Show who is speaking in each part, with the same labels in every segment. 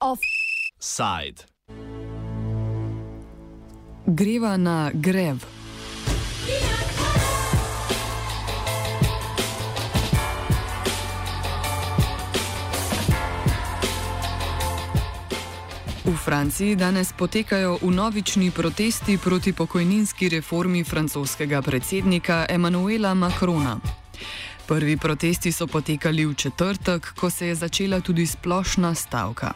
Speaker 1: Offside.
Speaker 2: Greva na grev. V Franciji danes potekajo unovični protesti proti pokojninski reformi francoskega predsednika Emmanuela Macrona. Prvi protesti so potekali v četrtek, ko se je začela tudi splošna stavka.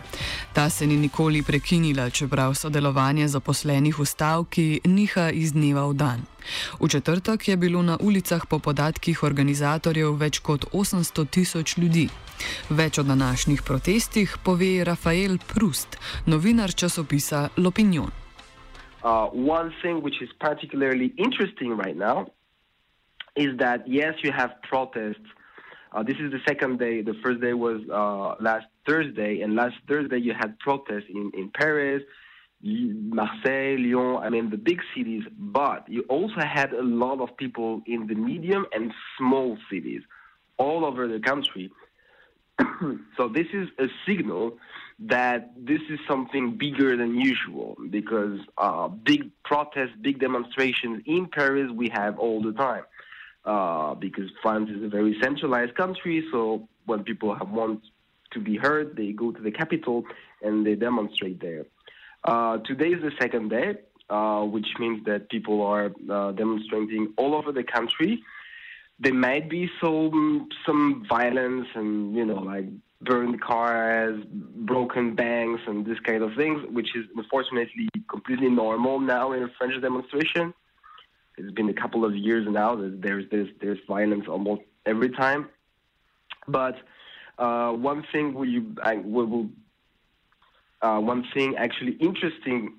Speaker 2: Ta se ni nikoli prekinila, čeprav sodelovanje zaposlenih v stavki niha iz dneva v dan. V četrtek je bilo na ulicah po podatkih organizatorjev več kot 800 tisoč ljudi. Več o današnjih protestih pove Rafael Prust, novinar časopisa L'Opinion.
Speaker 3: Uh, one thing which is particularly interesting right now is that yes, you have protests. Uh, this is the second day. The first day was uh, last Thursday, and last Thursday you had protests in, in Paris, Marseille, Lyon, I mean the big cities, but you also had a lot of people in the medium and small cities all over the country. so this is a signal that this is something bigger than usual because uh, big protests, big demonstrations in Paris we have all the time uh, because France is a very centralized country. So when people have want to be heard, they go to the capital and they demonstrate there. Uh, today is the second day, uh, which means that people are uh, demonstrating all over the country. There might be some some violence and you know like burned cars, broken banks, and this kind of things, which is unfortunately completely normal now in a French demonstration. It's been a couple of years now that there's there's there's violence almost every time. But uh, one thing we I, will uh, one thing actually interesting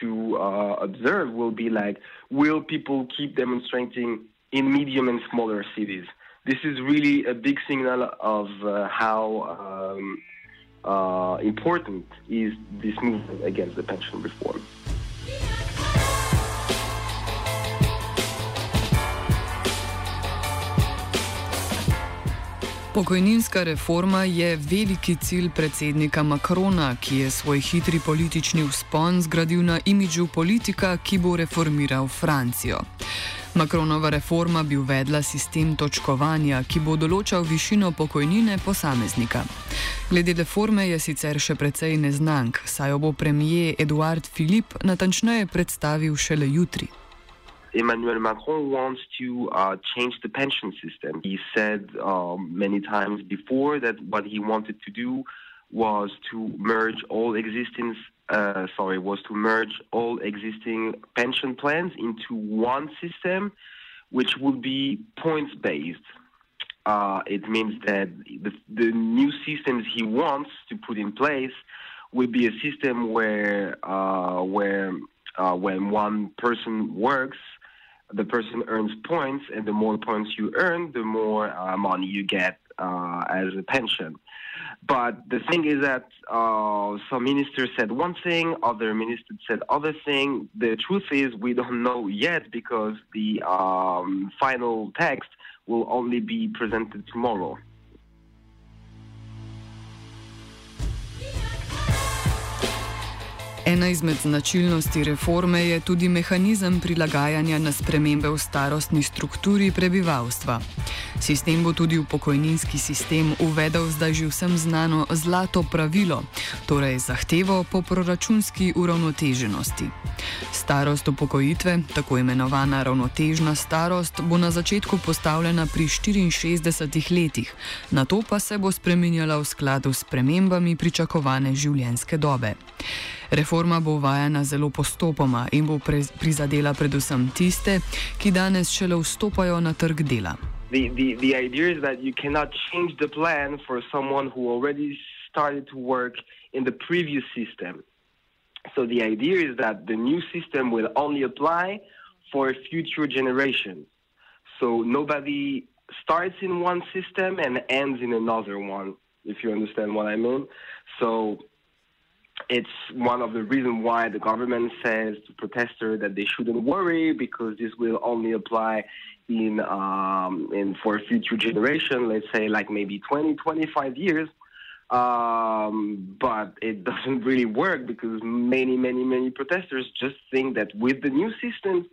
Speaker 3: to uh, observe will be like will people keep demonstrating in medium and smaller cities? This is really a big signal of uh, how um, uh, important is this movement against the pension reform.
Speaker 2: Pokojninska reforma je veliki cilj predsednika Makrona, ki je svoj hitri politični vzpon zgradil na imidžu politika, ki bo reformiral Francijo. Makronova reforma bi uvedla sistem točkovanja, ki bo določal višino pokojnine posameznika. Glede reforme je sicer še precej neznank, saj jo bo premijer Eduard Filip natančneje predstavil šele jutri.
Speaker 3: Emmanuel Macron wants to uh, change the pension system. He said um, many times before that what he wanted to do was to merge all existing, uh, sorry, was to merge all existing pension plans into one system, which would be points based. Uh, it means that the, the new systems he wants to put in place will be a system where uh, where uh, when one person works, the person earns points, and the more points you earn, the more uh, money you get uh, as a pension. But the thing is that uh, some ministers said one thing, other ministers said other thing. The truth is we don't know yet because the um, final text will only be presented tomorrow.
Speaker 2: Ena izmed značilnosti reforme je tudi mehanizem prilagajanja na spremembe v starostni strukturi prebivalstva. Sistem bo tudi v pokojninski sistem uvedel zdaj že vsem znano zlato pravilo, torej zahtevo po proračunski uravnoteženosti. Starost upokojitve, tako imenovana ravnotežna starost, bo na začetku postavljena pri 64 letih, na to pa se bo spremenjala v skladu s premembami pričakovane življenjske dobe. Reforma bo uvajana zelo postopoma in bo prizadela predvsem tiste, ki danes šele vstopajo na trg dela.
Speaker 3: The, the, the idea is that you cannot change the plan for someone who already started to work in the previous system. So the idea is that the new system will only apply for future generations. So nobody starts in one system and ends in another one, if you understand what I mean. So it's one of the reasons why the government says to protesters that they shouldn't worry because this will only apply in um, in for future generation. Let's say like maybe 20, 25 years. Um, but it doesn't really work because many, many, many protesters just think that with the new system,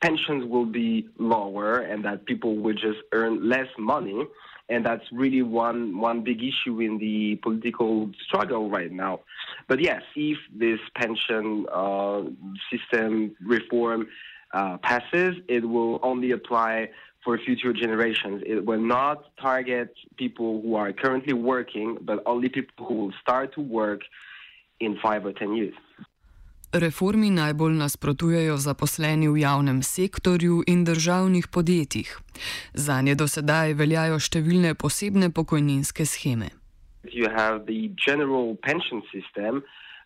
Speaker 3: pensions will be lower and that people will just earn less money and that's really one one big issue in the political struggle right now. But yes, if this pension uh, system reform uh, passes, it will only apply for future generations. It will not target people who are currently working, but only people who will start to work in five or ten years.
Speaker 2: Reformi najbolj nasprotujejo zaposleni v javnem sektorju in državnih podjetjih. Za nje do sedaj veljajo številne posebne pokojninske scheme.
Speaker 3: You have the general pension system,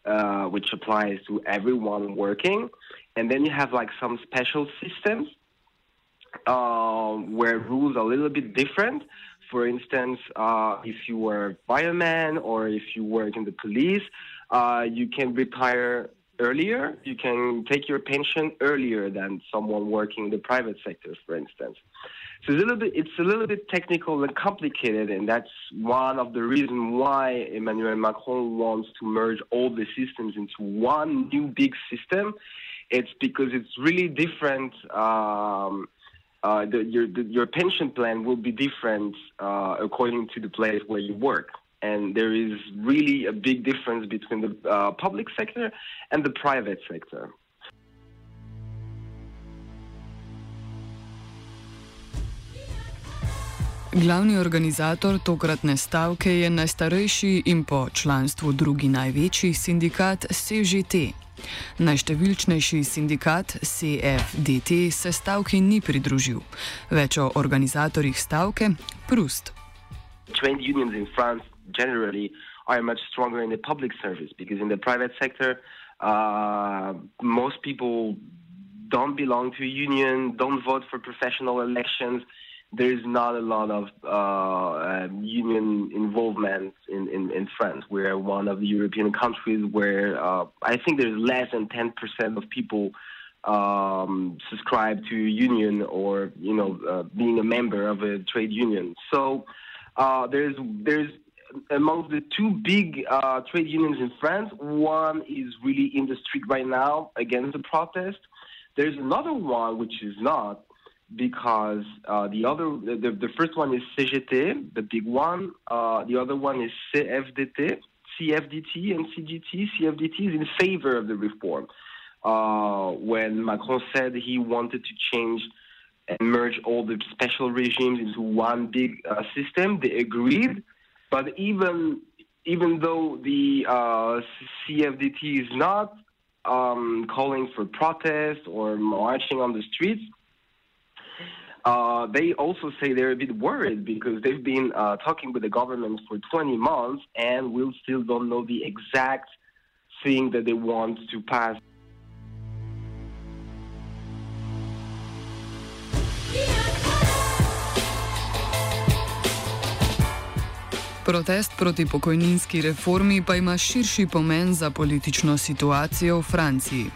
Speaker 3: uh, which applies to everyone working, and then you have like some special systems uh, where rules are a little bit different. For instance, uh, if you are a fireman or if you work in the police, uh, you can retire earlier. You can take your pension earlier than someone working in the private sector, for instance. So it's a little bit, it's a little bit technical and complicated, and that's one of the reasons why Emmanuel Macron wants to merge all the systems into one new big system. It's because it's really different. Um, uh, the, your the, your pension plan will be different uh, according to the place where you work and there is really a big difference between the uh, public sector and the private sector.
Speaker 2: Glavni organizator tokratne stavke je najstarejši in po članstvu drugi največji sindikat CGT. Najštevilčnejši sindikat CFDT se stavki ni pridružil. Več o organizatorjih stavke Prust.
Speaker 3: Trade unions in France generally are much stronger in the public service because in the private sector, uh, most people don't belong to a union, don't vote for professional elections. There's not a lot of uh, um, union involvement in, in, in, France. We're one of the European countries where uh, I think there's less than 10% of people um, subscribe to a union or, you know, uh, being a member of a trade union. So uh, there's, there's among the two big uh, trade unions in France. One is really in the street right now against the protest. There's another one which is not because uh, the other the, the first one is CGT, the big one. Uh, the other one is CFDT, CFDT, and CGT. CFDT is in favor of the reform. Uh, when Macron said he wanted to change and merge all the special regimes into one big uh, system, they agreed. But even even though the uh, CFDT is not um, calling for protest or marching on the streets, uh, they also say they're a bit worried because they've been uh, talking with the government for 20 months and we still don't know the exact thing that they want to pass.
Speaker 2: Protest proti pokojninski reformi pa ima širši pomen za politično situacijo v Franciji.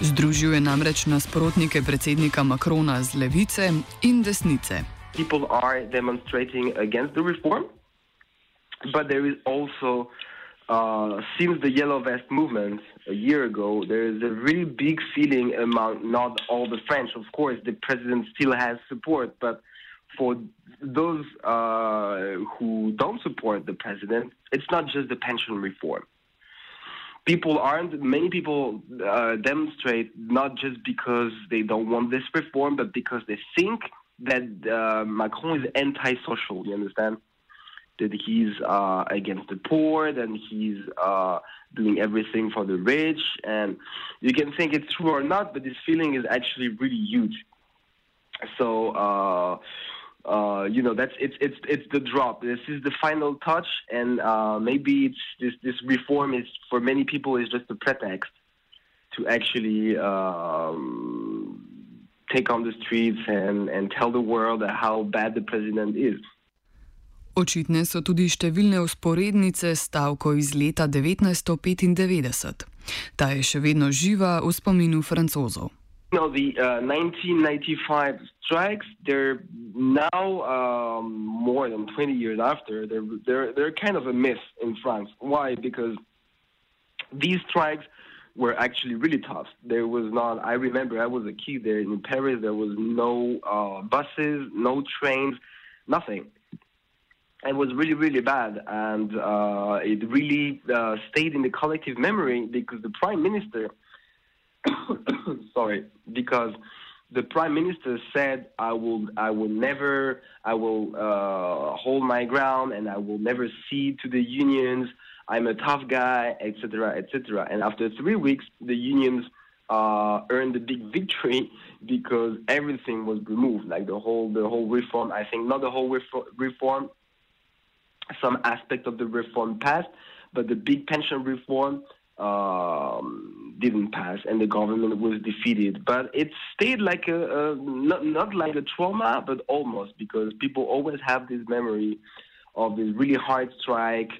Speaker 2: Združuje namreč nasprotnike predsednika Makrona z levice in desnice.
Speaker 3: People are demonstrating against the reform, but there is also, uh, since the Yellow Vest movement a year ago, there is a really big feeling among not all the French. Of course, the president still has support, but for those uh, who don't support the president, it's not just the pension reform. People aren't, many people uh, demonstrate not just because they don't want this reform, but because they think that uh, Macron is anti-social, you understand? That he's uh, against the poor, that he's uh, doing everything for the rich. And you can think it's true or not, but this feeling is actually really huge. So, uh, you know that's it's it's it's the drop. This is the final touch, and uh, maybe it's this this reform is for many people is just a pretext to actually um, take on the streets and and tell the world how bad the president is.
Speaker 2: Očitne so tudi številne usporednice stavko iz leta 1995. Ta je še vedno živa v spominu francozov.
Speaker 3: Know, the uh, 1995 strikes, they're now um, more than 20 years after, they're, they're, they're kind of a myth in France. Why? Because these strikes were actually really tough. There was not, I remember I was a kid there in Paris, there was no uh, buses, no trains, nothing. It was really, really bad. And uh, it really uh, stayed in the collective memory because the prime minister, sorry, because the prime minister said, "I will, I will never, I will uh, hold my ground, and I will never cede to the unions. I'm a tough guy, etc., etc." And after three weeks, the unions uh, earned a big victory because everything was removed, like the whole, the whole reform. I think not the whole reform. Some aspect of the reform passed, but the big pension reform um, didn't pass and the government was defeated. But it stayed like a, a not, not like a trauma, but almost because people always have this memory of this really hard strike.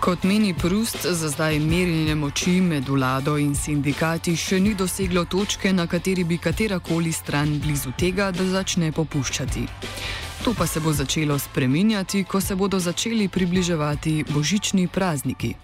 Speaker 2: Kot meni Prust, za zdaj merjenje moči med vlado in sindikati še ni doseglo točke, na kateri bi katerakoli stran blizu tega, da začne popuščati. To pa se bo začelo spreminjati, ko se bodo začeli približevati božični prazniki.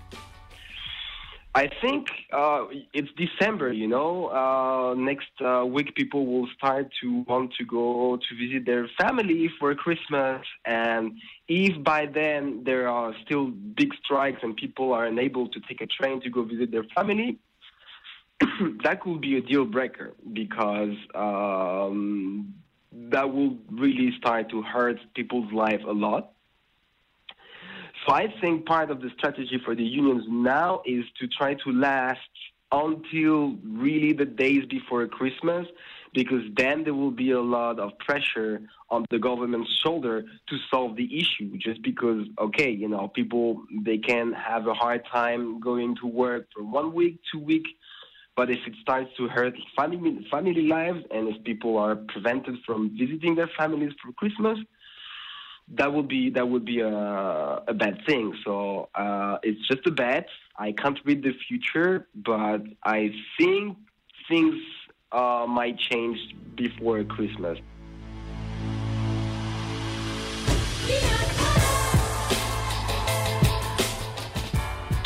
Speaker 3: I think uh, it's December, you know. Uh, next uh, week, people will start to want to go to visit their family for Christmas. And if by then there are still big strikes and people are unable to take a train to go visit their family, that could be a deal breaker because um, that will really start to hurt people's life a lot. So I think part of the strategy for the unions now is to try to last until really the days before Christmas, because then there will be a lot of pressure on the government's shoulder to solve the issue. Just because, okay, you know, people they can have a hard time going to work for one week, two weeks, but if it starts to hurt family family lives and if people are prevented from visiting their families for Christmas, that would be that would be a, a bad thing. So uh, it's just a bet. I can't read the future, but I think things uh, might change before Christmas.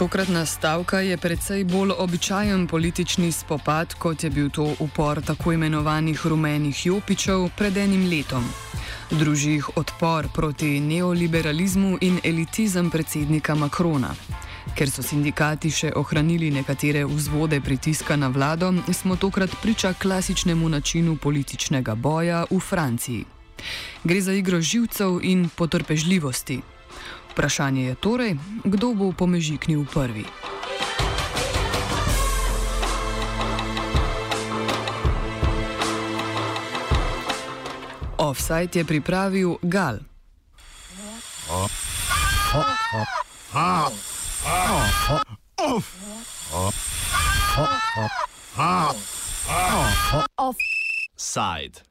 Speaker 2: Tokratna stavka je precej bolj običajen politični spopad, kot je bil to upor tako imenovanih rumenih jopičev pred enim letom druži jih odpor proti neoliberalizmu in elitizem predsednika Makrona. Ker so sindikati še ohranili nekatere vzvode pritiska na vlado, smo tokrat priča klasičnemu načinu političnega boja v Franciji. Gre za igro živcev in potrpežljivosti. Vprašanje je torej, kdo bo pomežiknil prvi. Offside je pripravil Gal.
Speaker 1: Offside.